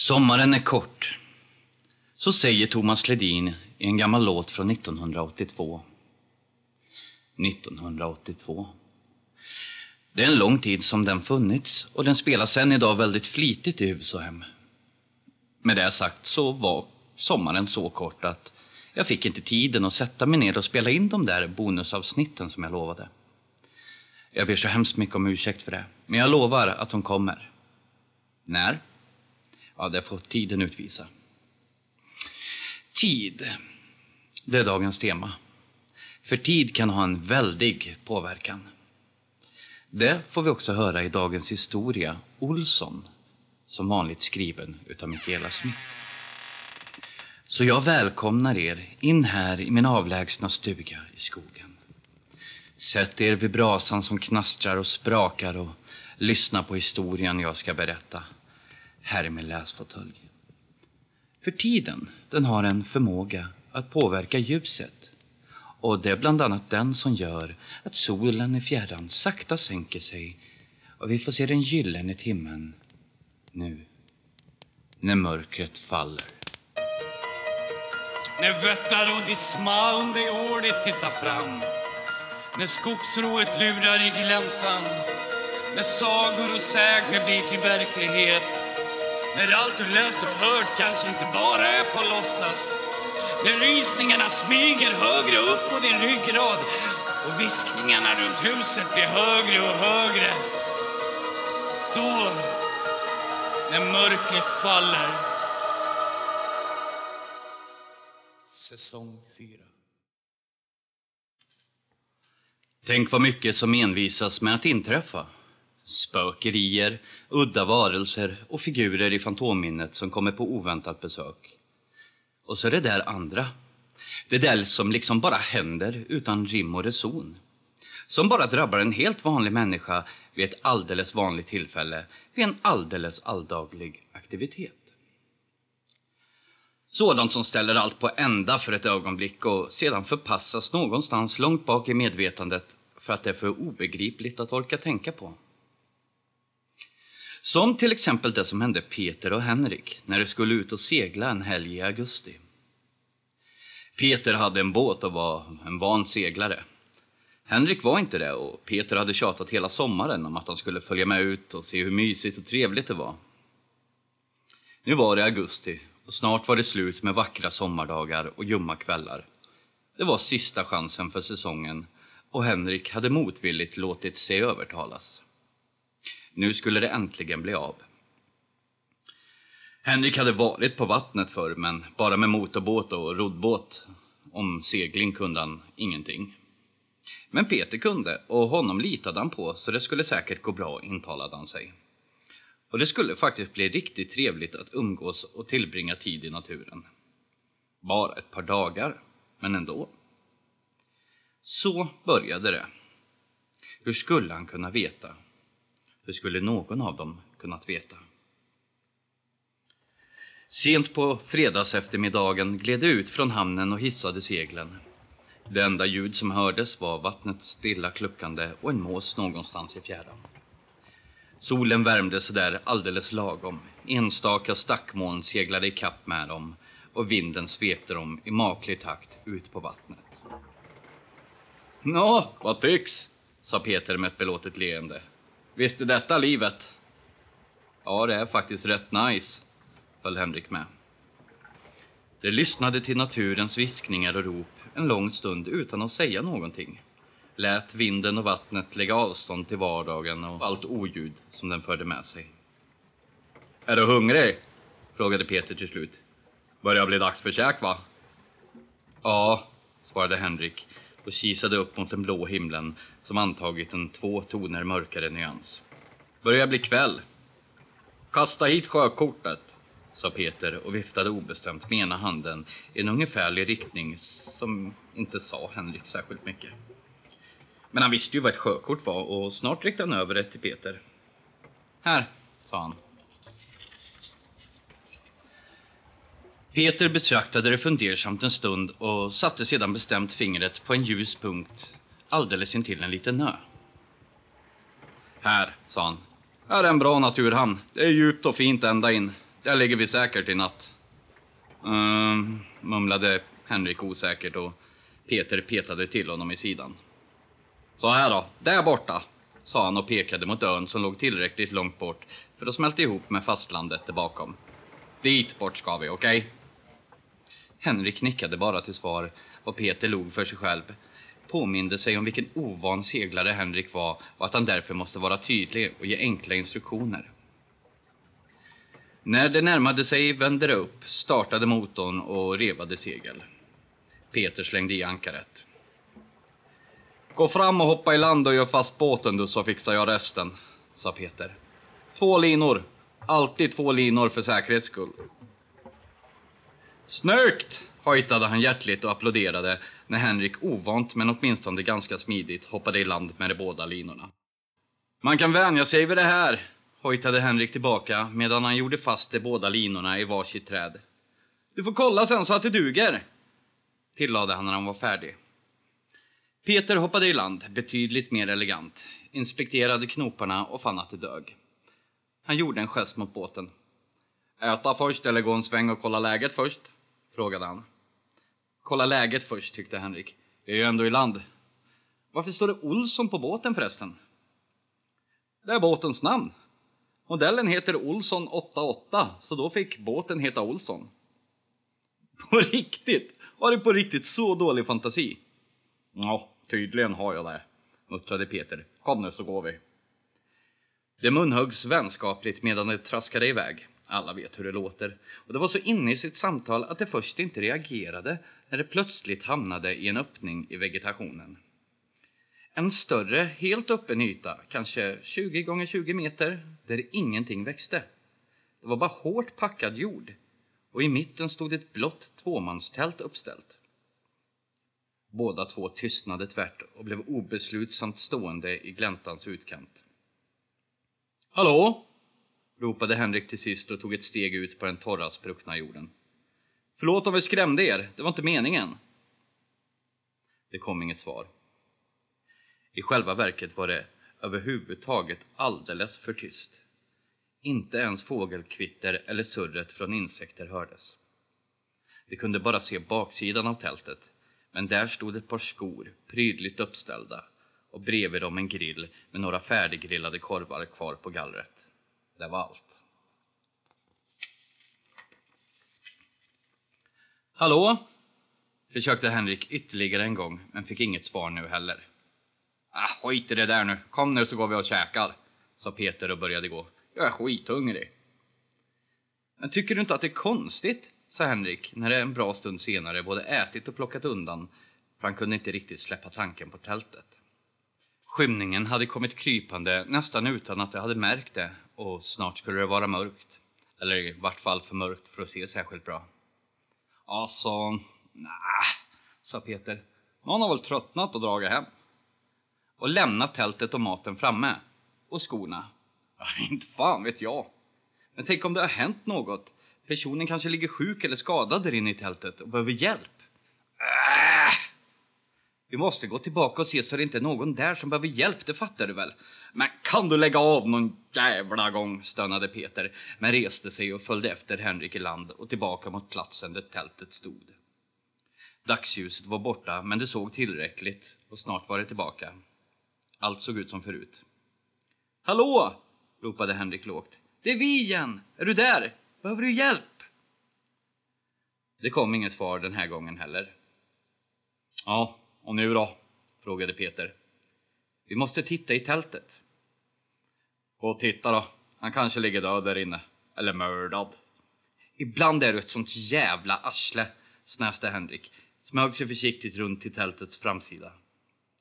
Sommaren är kort. Så säger Thomas Ledin i en gammal låt från 1982. 1982. Det är en lång tid som den funnits och den spelas än idag väldigt flitigt i hus och hem. Med det sagt så var sommaren så kort att jag fick inte tiden att sätta mig ner och spela in de där bonusavsnitten som jag lovade. Jag ber så hemskt mycket om ursäkt för det, men jag lovar att de kommer. När? Ja, det får tiden utvisa. Tid. Det är dagens tema. För tid kan ha en väldig påverkan. Det får vi också höra i dagens historia, Olsson, som vanligt skriven utav Mikaela Smith. Så jag välkomnar er in här i min avlägsna stuga i skogen. Sätt er vid brasan som knastrar och sprakar och lyssna på historien jag ska berätta här i min läsfåtölj. För tiden, den har en förmåga att påverka ljuset. Och det är bland annat den som gör att solen i fjärran sakta sänker sig och vi får se den gyllene timmen nu, när mörkret faller. När vättar och disma under året tittar fram När skogsrået lurar i gläntan När sagor och sägner blir till verklighet när allt du läst och hört kanske inte bara är på låtsas När rysningarna smyger högre upp på din ryggrad och viskningarna runt huset blir högre och högre Då, när mörkret faller Säsong 4. Tänk vad mycket som envisas med att inträffa. Spökerier, udda varelser och figurer i fantomminnet som kommer på oväntat besök. Och så är det där andra. Det där som liksom bara händer utan rim och reson. Som bara drabbar en helt vanlig människa vid ett alldeles vanligt tillfälle, vid en alldeles alldaglig aktivitet. Sådant som ställer allt på ända för ett ögonblick och sedan förpassas någonstans långt bak i medvetandet för att det är för obegripligt att orka tänka på. Som till exempel det som hände Peter och Henrik när de skulle ut och segla en helg i augusti. Peter hade en båt och var en van seglare. Henrik var inte det och Peter hade tjatat hela sommaren om att han skulle följa med ut och se hur mysigt och trevligt det var. Nu var det augusti och snart var det slut med vackra sommardagar och ljumma kvällar. Det var sista chansen för säsongen och Henrik hade motvilligt låtit sig övertalas. Nu skulle det äntligen bli av. Henrik hade varit på vattnet förr, men bara med motorbåt och roddbåt. Om segling kunde han ingenting. Men Peter kunde, och honom litade han på, så det skulle säkert gå bra, intalade han sig. Och det skulle faktiskt bli riktigt trevligt att umgås och tillbringa tid i naturen. Bara ett par dagar, men ändå. Så började det. Hur skulle han kunna veta? Hur skulle någon av dem kunnat veta? Sent på fredagseftermiddagen gled de ut från hamnen och hissade seglen. Det enda ljud som hördes var vattnets stilla kluckande och en mås någonstans i fjärran. Solen värmde sådär alldeles lagom. Enstaka stackmoln seglade i kapp med dem och vinden svepte dem i maklig takt ut på vattnet. Nå, vad tycks? sa Peter med ett belåtet leende. Visst är detta livet? Ja, det är faktiskt rätt nice, höll Henrik med. De lyssnade till naturens viskningar och rop en lång stund utan att säga någonting. Lät vinden och vattnet lägga avstånd till vardagen och allt oljud som den förde med sig. Är du hungrig? frågade Peter till slut. Börjar bli dags för käk, va? Ja, svarade Henrik och kisade upp mot den blå himlen som antagit en två toner mörkare nyans. Börjar bli kväll. Kasta hit sjökortet, sa Peter och viftade obestämt med ena handen i en ungefärlig riktning som inte sa Henrik särskilt mycket. Men han visste ju vad ett sjökort var och snart riktade han över det till Peter. Här, sa han. Peter betraktade det fundersamt en stund och satte sedan bestämt fingret på en ljus punkt alldeles intill en liten ö. Här, sa han. Här är en bra naturhamn. Det är djupt och fint ända in. där ligger vi säkert i natt. Um, mumlade Henrik osäkert och Peter petade till honom i sidan. Så här då, där borta, sa han och pekade mot ön som låg tillräckligt långt bort för att smälta ihop med fastlandet där bakom. Dit bort ska vi, okej? Okay? Henrik nickade bara till svar och Peter log för sig själv. Påminde sig om vilken ovan seglare Henrik var och att han därför måste vara tydlig och ge enkla instruktioner. När det närmade sig vände det upp, startade motorn och revade segel. Peter slängde i ankaret. Gå fram och hoppa i land och gör fast båten du så fixar jag resten, sa Peter. Två linor. Alltid två linor för säkerhets skull. Snyggt! hojtade han hjärtligt och applåderade när Henrik ovant men åtminstone ganska smidigt hoppade i land med de båda linorna. Man kan vänja sig vid det här, hojtade Henrik tillbaka medan han gjorde fast de båda linorna i varsitt träd. Du får kolla sen så att det duger, tillade han när han var färdig. Peter hoppade i land, betydligt mer elegant, inspekterade knoparna och fann att det dög. Han gjorde en gest mot båten. Äta först eller gå en sväng och kolla läget först? frågade han. Kolla läget först, tyckte Henrik. Vi är ju ändå i land. Varför står det Olsson på båten förresten? Det är båtens namn. Modellen heter Olsson 88, så då fick båten heta Olsson. På riktigt? Har du på riktigt så dålig fantasi? Ja, tydligen har jag det, muttrade Peter. Kom nu så går vi. Det munhöggs vänskapligt medan det traskade iväg. Alla vet hur det låter. Och det var så inne i sitt samtal att det först inte reagerade när det plötsligt hamnade i en öppning i vegetationen. En större, helt öppen yta, kanske 20 gånger 20 meter, där ingenting växte. Det var bara hårt packad jord och i mitten stod ett blått tvåmanstält uppställt. Båda två tystnade tvärt och blev obeslutsamt stående i gläntans utkant. Hallå? ropade Henrik till sist och tog ett steg ut på den torra, spruckna jorden. Förlåt om vi skrämde er, det var inte meningen. Det kom inget svar. I själva verket var det överhuvudtaget alldeles för tyst. Inte ens fågelkvitter eller surret från insekter hördes. De kunde bara se baksidan av tältet, men där stod ett par skor prydligt uppställda och bredvid dem en grill med några färdiggrillade korvar kvar på gallret. Det var allt. Hallå? Försökte Henrik ytterligare en gång, men fick inget svar nu heller. Ah, skit i det där nu. Kom nu så går vi och käkar, sa Peter och började gå. Jag är skithungrig. Men tycker du inte att det är konstigt, sa Henrik när det en bra stund senare både ätit och plockat undan, för han kunde inte riktigt släppa tanken på tältet. Skymningen hade kommit krypande nästan utan att jag hade märkt det och snart skulle det vara mörkt. Eller i vart fall för mörkt för att se särskilt bra. Alltså, nej, sa Peter. Någon har väl tröttnat och dragit hem. Och lämnat tältet och maten framme. Och skorna. Ja, inte fan vet jag. Men tänk om det har hänt något. Personen kanske ligger sjuk eller skadad där inne i tältet och behöver hjälp. Äh! Vi måste gå tillbaka och se så det inte är någon där som behöver hjälp, det fattar du väl? Men kan du lägga av någon jävla gång, stönade Peter, men reste sig och följde efter Henrik i land och tillbaka mot platsen där tältet stod. Dagsljuset var borta, men det såg tillräckligt och snart var det tillbaka. Allt såg ut som förut. Hallå! ropade Henrik lågt. Det är vi igen! Är du där? Behöver du hjälp? Det kom inget svar den här gången heller. Ja, och nu då? frågade Peter. Vi måste titta i tältet. Gå och titta då. Han kanske ligger död där inne. Eller mördad. Ibland är du ett sånt jävla arsle, snäste Henrik. Smög sig försiktigt runt till tältets framsida.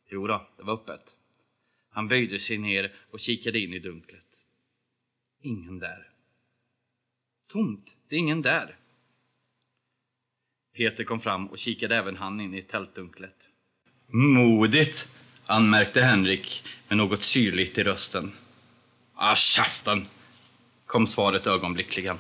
Jo då, det var öppet. Han böjde sig ner och kikade in i dunklet. Ingen där. Tomt, det är ingen där. Peter kom fram och kikade även han in i tältdunklet. Modigt, anmärkte Henrik med något syrligt i rösten. Ah, käften, kom svaret ögonblickligen.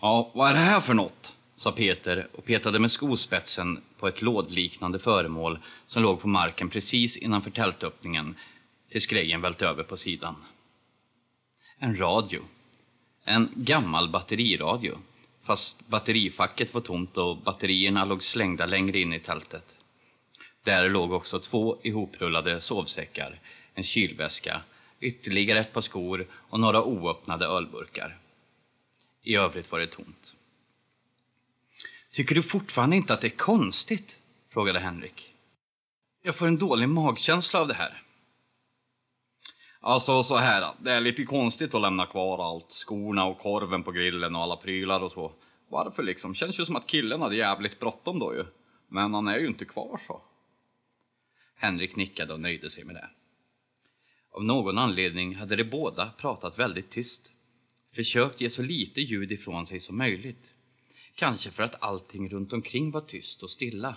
Ja, vad är det här för något? sa Peter och petade med skospetsen på ett lådliknande föremål som låg på marken precis innanför tältöppningen tills grejen välte över på sidan. En radio. En gammal batteriradio. Fast batterifacket var tomt och batterierna låg slängda längre in i tältet. Där låg också två ihoprullade sovsäckar, en kylväska, ytterligare ett par skor och några oöppnade ölburkar. I övrigt var det tomt. Tycker du fortfarande inte att det är konstigt? frågade Henrik. Jag får en dålig magkänsla av det här. Alltså så här, det är lite konstigt att lämna kvar allt. Skorna och korven på grillen och alla prylar och så. Varför liksom? Känns ju som att killen hade jävligt bråttom då ju. Men han är ju inte kvar så. Henrik nickade och nöjde sig med det. Av någon anledning hade de båda pratat väldigt tyst. Försökt ge så lite ljud ifrån sig som möjligt. Kanske för att allting runt omkring var tyst och stilla.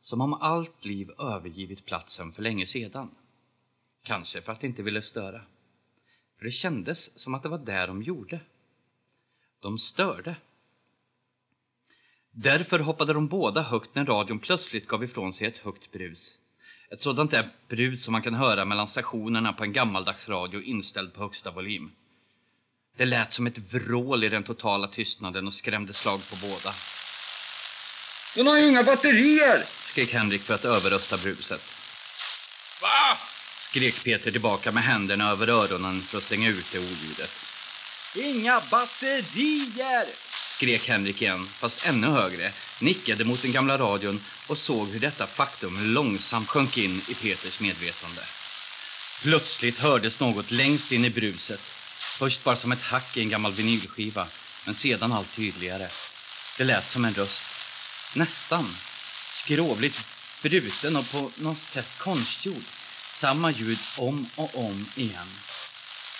Som om allt liv övergivit platsen för länge sedan. Kanske för att de inte ville störa. För det kändes som att det var där de gjorde. De störde. Därför hoppade de båda högt när radion plötsligt gav ifrån sig ett högt brus. Ett sådant där brus som man kan höra mellan stationerna på en gammaldags radio inställd på högsta volym. Det lät som ett vrål i den totala tystnaden och skrämde slag på båda. Den har ju inga batterier! skrek Henrik för att överrösta bruset. Va? Skrek Peter tillbaka med händerna över öronen för att stänga ut det oljudet. Inga batterier! Skrek Henrik igen, fast ännu högre, nickade mot den gamla radion och såg hur detta faktum långsamt sjönk in i Peters medvetande. Plötsligt hördes något längst in i bruset. Först bara som ett hack i en gammal vinylskiva, men sedan allt tydligare. Det lät som en röst. Nästan. Skrovligt bruten och på något sätt konstgjord. Samma ljud om och om igen.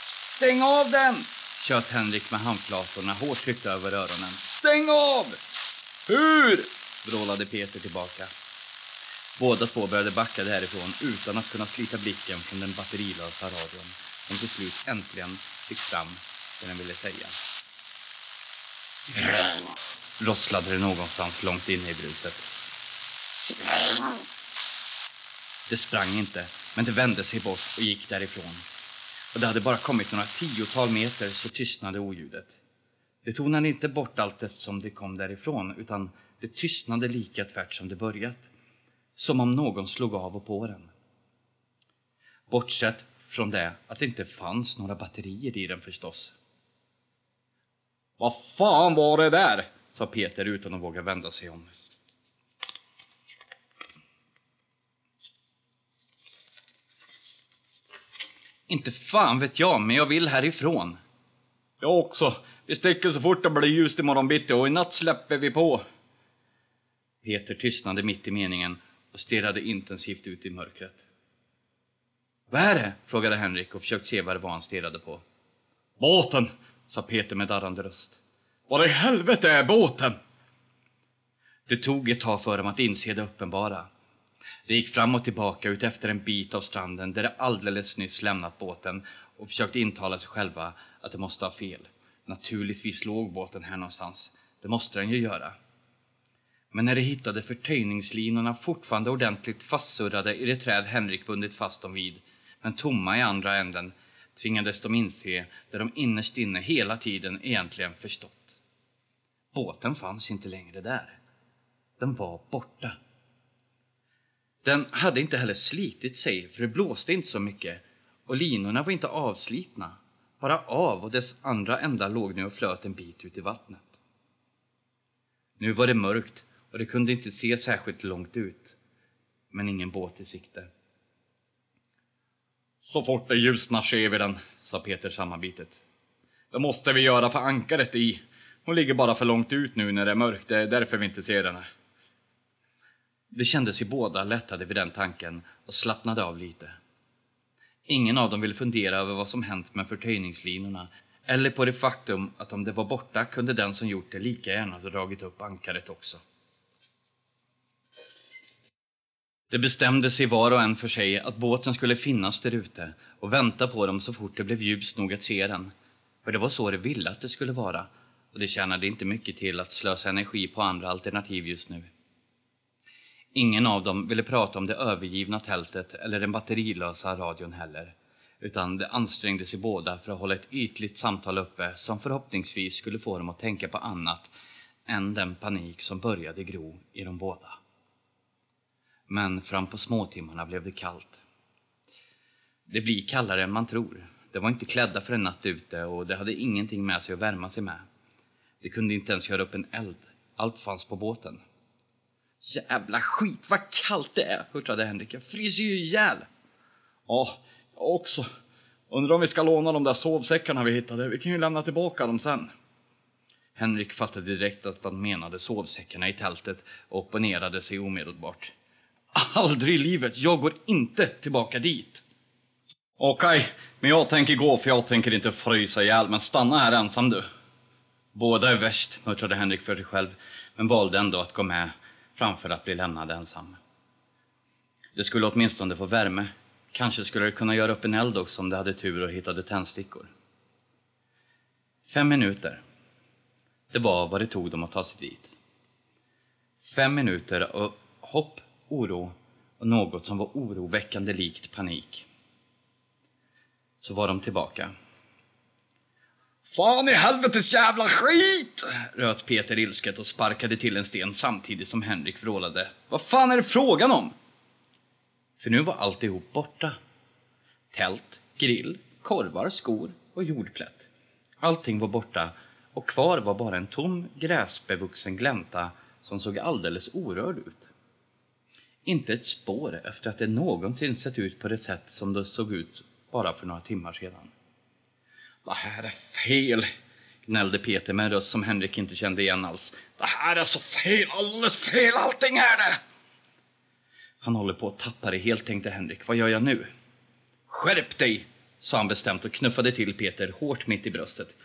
Stäng av den! tjöt Henrik med handflatorna hårt tryckta över öronen. Stäng av! Hur? vrålade Peter tillbaka. Båda två började backa därifrån utan att kunna slita blicken från den batterilösa radion som till slut äntligen fick fram det den ville säga. Spräng! Rosslade det någonstans långt inne i bruset. Spräng! Det sprang inte, men det vände sig bort och gick därifrån. Och det hade bara kommit några tiotal meter så tystnade oljudet. Det tonade inte bort allt eftersom det kom därifrån, utan det tystnade lika tvärt som det börjat. Som om någon slog av och på den. Bortsett från det att det inte fanns några batterier i den förstås. Vad fan var det där? sa Peter utan att våga vända sig om. Inte fan vet jag, men jag vill härifrån. Jag också. Vi sticker så fort det blir ljust imorgon bitti och i natt släpper vi på. Peter tystnade mitt i meningen och stirrade intensivt ut i mörkret. Vad är det? frågade Henrik och försökte se vad det var han stirrade på. Båten, sa Peter med darrande röst. Var i helvete är båten? Det tog ett tag för dem att inse det uppenbara. Det gick fram och tillbaka ut efter en bit av stranden där de alldeles nyss lämnat båten och försökte intala sig själva att de måste ha fel. Naturligtvis låg båten här någonstans. Det måste den ju göra. Men när de hittade förtöjningslinorna fortfarande ordentligt fastsurrade i det träd Henrik bundit fast dem vid, men tomma i andra änden, tvingades de inse det de innerst inne hela tiden egentligen förstått. Båten fanns inte längre där. Den var borta. Den hade inte heller slitit sig, för det blåste inte så mycket och linorna var inte avslitna, bara av och dess andra ända låg nu och flöt en bit ut i vattnet. Nu var det mörkt och det kunde inte se särskilt långt ut, men ingen båt i sikte. Så fort det ljusnar ser vi den, sa Peter sammanbitet. Det måste vi göra för ankaret i. Hon ligger bara för långt ut nu när det är mörkt, det är därför vi inte ser henne. Det kändes i båda lättade vid den tanken och slappnade av lite. Ingen av dem ville fundera över vad som hänt med förtöjningslinorna eller på det faktum att om det var borta kunde den som gjort det lika gärna ha dragit upp ankaret också. Det bestämde sig var och en för sig att båten skulle finnas där ute och vänta på dem så fort det blev ljust nog att se den. För det var så det ville att det skulle vara och det tjänade inte mycket till att slösa energi på andra alternativ just nu. Ingen av dem ville prata om det övergivna tältet eller den batterilösa radion heller, utan de ansträngde sig båda för att hålla ett ytligt samtal uppe som förhoppningsvis skulle få dem att tänka på annat än den panik som började gro i de båda. Men fram på småtimmarna blev det kallt. Det blir kallare än man tror. De var inte klädda för en natt ute och de hade ingenting med sig att värma sig med. De kunde inte ens göra upp en eld. Allt fanns på båten. Jävla skit, vad kallt det är, hurtrade Henrik. Jag fryser ju ihjäl. Ja, jag också. Undrar om vi ska låna de där sovsäckarna vi hittade. Vi kan ju lämna tillbaka dem sen. Henrik fattade direkt att han menade sovsäckarna i tältet och opponerade sig omedelbart. Aldrig i livet, jag går inte tillbaka dit. Okej, men jag tänker gå för jag tänker inte frysa ihjäl, men stanna här ensam du. Båda är värst, muttrade Henrik för sig själv, men valde ändå att gå med framför att bli lämnad ensam. Det skulle åtminstone få värme. Kanske skulle det kunna göra upp en eld också om de hade tur och hittade tändstickor. Fem minuter. Det var vad det tog dem att ta sig dit. Fem minuter av hopp, oro och något som var oroväckande likt panik. Så var de tillbaka. Fan i helvetes jävla skit! röt Peter ilsket och sparkade till en sten samtidigt som Henrik vrålade. Vad fan är det frågan om? För nu var alltihop borta. Tält, grill, korvar, skor och jordplätt. Allting var borta och kvar var bara en tom gräsbevuxen glänta som såg alldeles orörd ut. Inte ett spår efter att det någonsin sett ut på det sätt som det såg ut bara för några timmar sedan. Det här är fel, gnällde Peter med en röst som Henrik inte kände igen alls. Det här är så fel, alldeles fel allting är det! Han håller på att tappa det helt, tänkte Henrik. Vad gör jag nu? Skärp dig, sa han bestämt och knuffade till Peter hårt mitt i bröstet.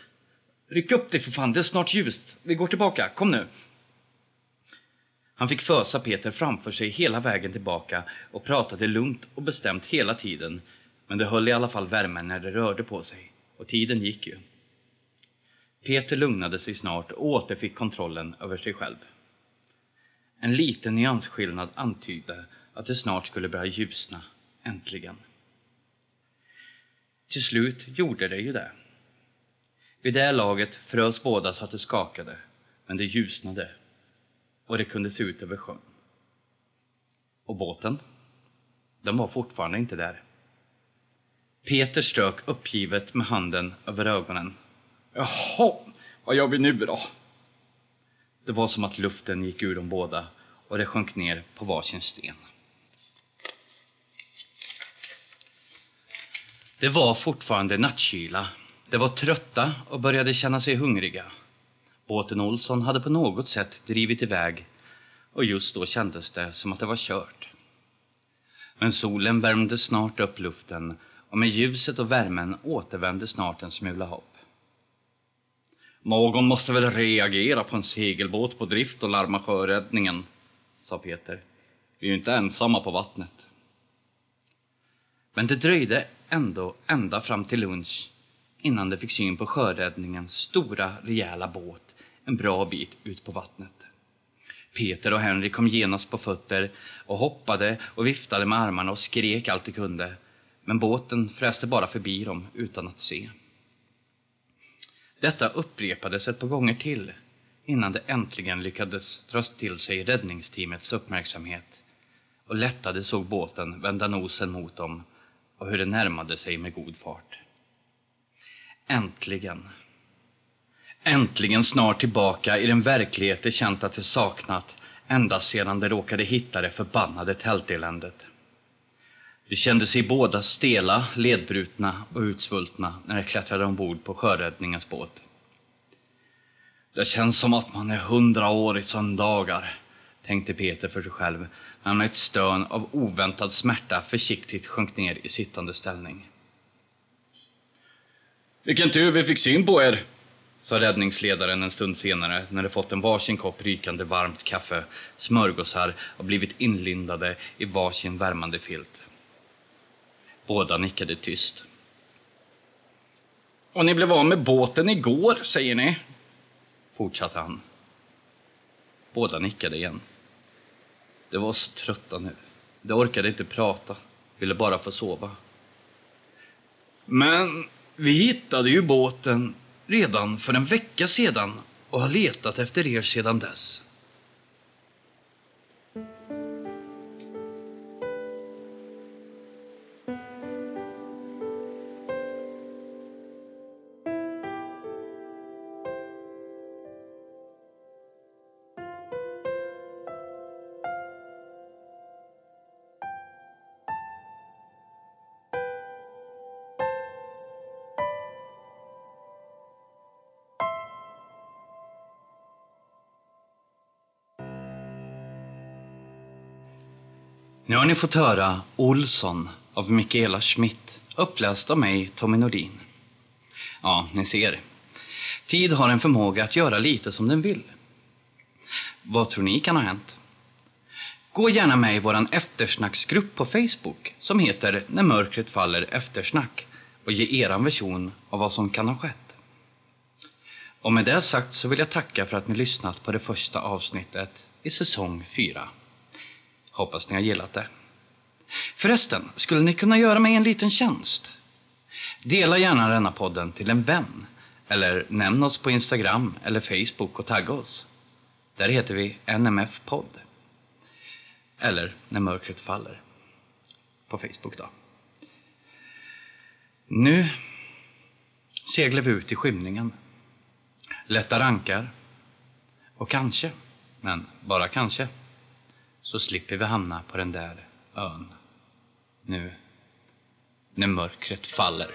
Ryck upp dig för fan, det är snart ljust. Vi går tillbaka, kom nu. Han fick fösa Peter framför sig hela vägen tillbaka och pratade lugnt och bestämt hela tiden. Men det höll i alla fall värmen när det rörde på sig. Och tiden gick ju. Peter lugnade sig snart och återfick kontrollen över sig själv. En liten nyansskillnad antydde att det snart skulle börja ljusna, äntligen. Till slut gjorde det ju det. Vid det laget frös båda så att det skakade, men det ljusnade och det kunde se ut över sjön. Och båten? Den var fortfarande inte där. Peter strök uppgivet med handen över ögonen. Jaha, vad gör vi nu då? Det var som att luften gick ur dem båda och det sjönk ner på varsin sten. Det var fortfarande nattkyla. De var trötta och började känna sig hungriga. Båten Olsson hade på något sätt drivit iväg och just då kändes det som att det var kört. Men solen värmde snart upp luften och med ljuset och värmen återvände snart en smula hopp. Någon måste väl reagera på en segelbåt på drift och larma sjöräddningen, sa Peter. Vi är ju inte ensamma på vattnet. Men det dröjde ändå ända fram till lunch innan de fick syn på sjöräddningens stora, rejäla båt en bra bit ut på vattnet. Peter och Henry kom genast på fötter och hoppade och viftade med armarna och skrek allt de kunde. Men båten fräste bara förbi dem utan att se. Detta upprepades ett par gånger till innan det äntligen lyckades dra till sig räddningsteamets uppmärksamhet och lättade såg båten vända nosen mot dem och hur den närmade sig med god fart. Äntligen. Äntligen snart tillbaka i den verklighet de känt att de saknat ända sedan de råkade hitta det förbannade tälteländet. De kände sig båda stela, ledbrutna och utsvultna när de klättrade ombord på sjöräddningens båt. Det känns som att man är hundra år i söndagar, tänkte Peter för sig själv när han med ett stön av oväntad smärta försiktigt sjönk ner i sittande ställning. Vilken tur vi fick syn på er, sa räddningsledaren en stund senare när de fått en varsin kopp rykande varmt kaffe, smörgåsar och blivit inlindade i varsin värmande filt. Båda nickade tyst. Och ni blev av med båten igår, säger ni? Fortsatte han. Båda nickade igen. De var så trötta nu. De orkade inte prata, ville bara få sova. Men vi hittade ju båten redan för en vecka sedan och har letat efter er sedan dess. Nu har ni fått höra Olsson av Mikaela Schmidt, uppläst av mig, Tommy Nordin. Ja, ni ser. Tid har en förmåga att göra lite som den vill. Vad tror ni kan ha hänt? Gå gärna med i vår eftersnacksgrupp på Facebook som heter När mörkret faller eftersnack och ge eran version av vad som kan ha skett. Och med det sagt så vill jag tacka för att ni lyssnat på det första avsnittet i säsong 4. Hoppas ni har gillat det. Förresten, skulle ni kunna göra mig en liten tjänst? Dela gärna denna podden till en vän. Eller nämn oss på Instagram eller Facebook och tagga oss. Där heter vi NMF-podd. Eller När mörkret faller. På Facebook då. Nu seglar vi ut i skymningen. Lättar ankar. Och kanske, men bara kanske, så slipper vi hamna på den där ön. Nu, när mörkret faller.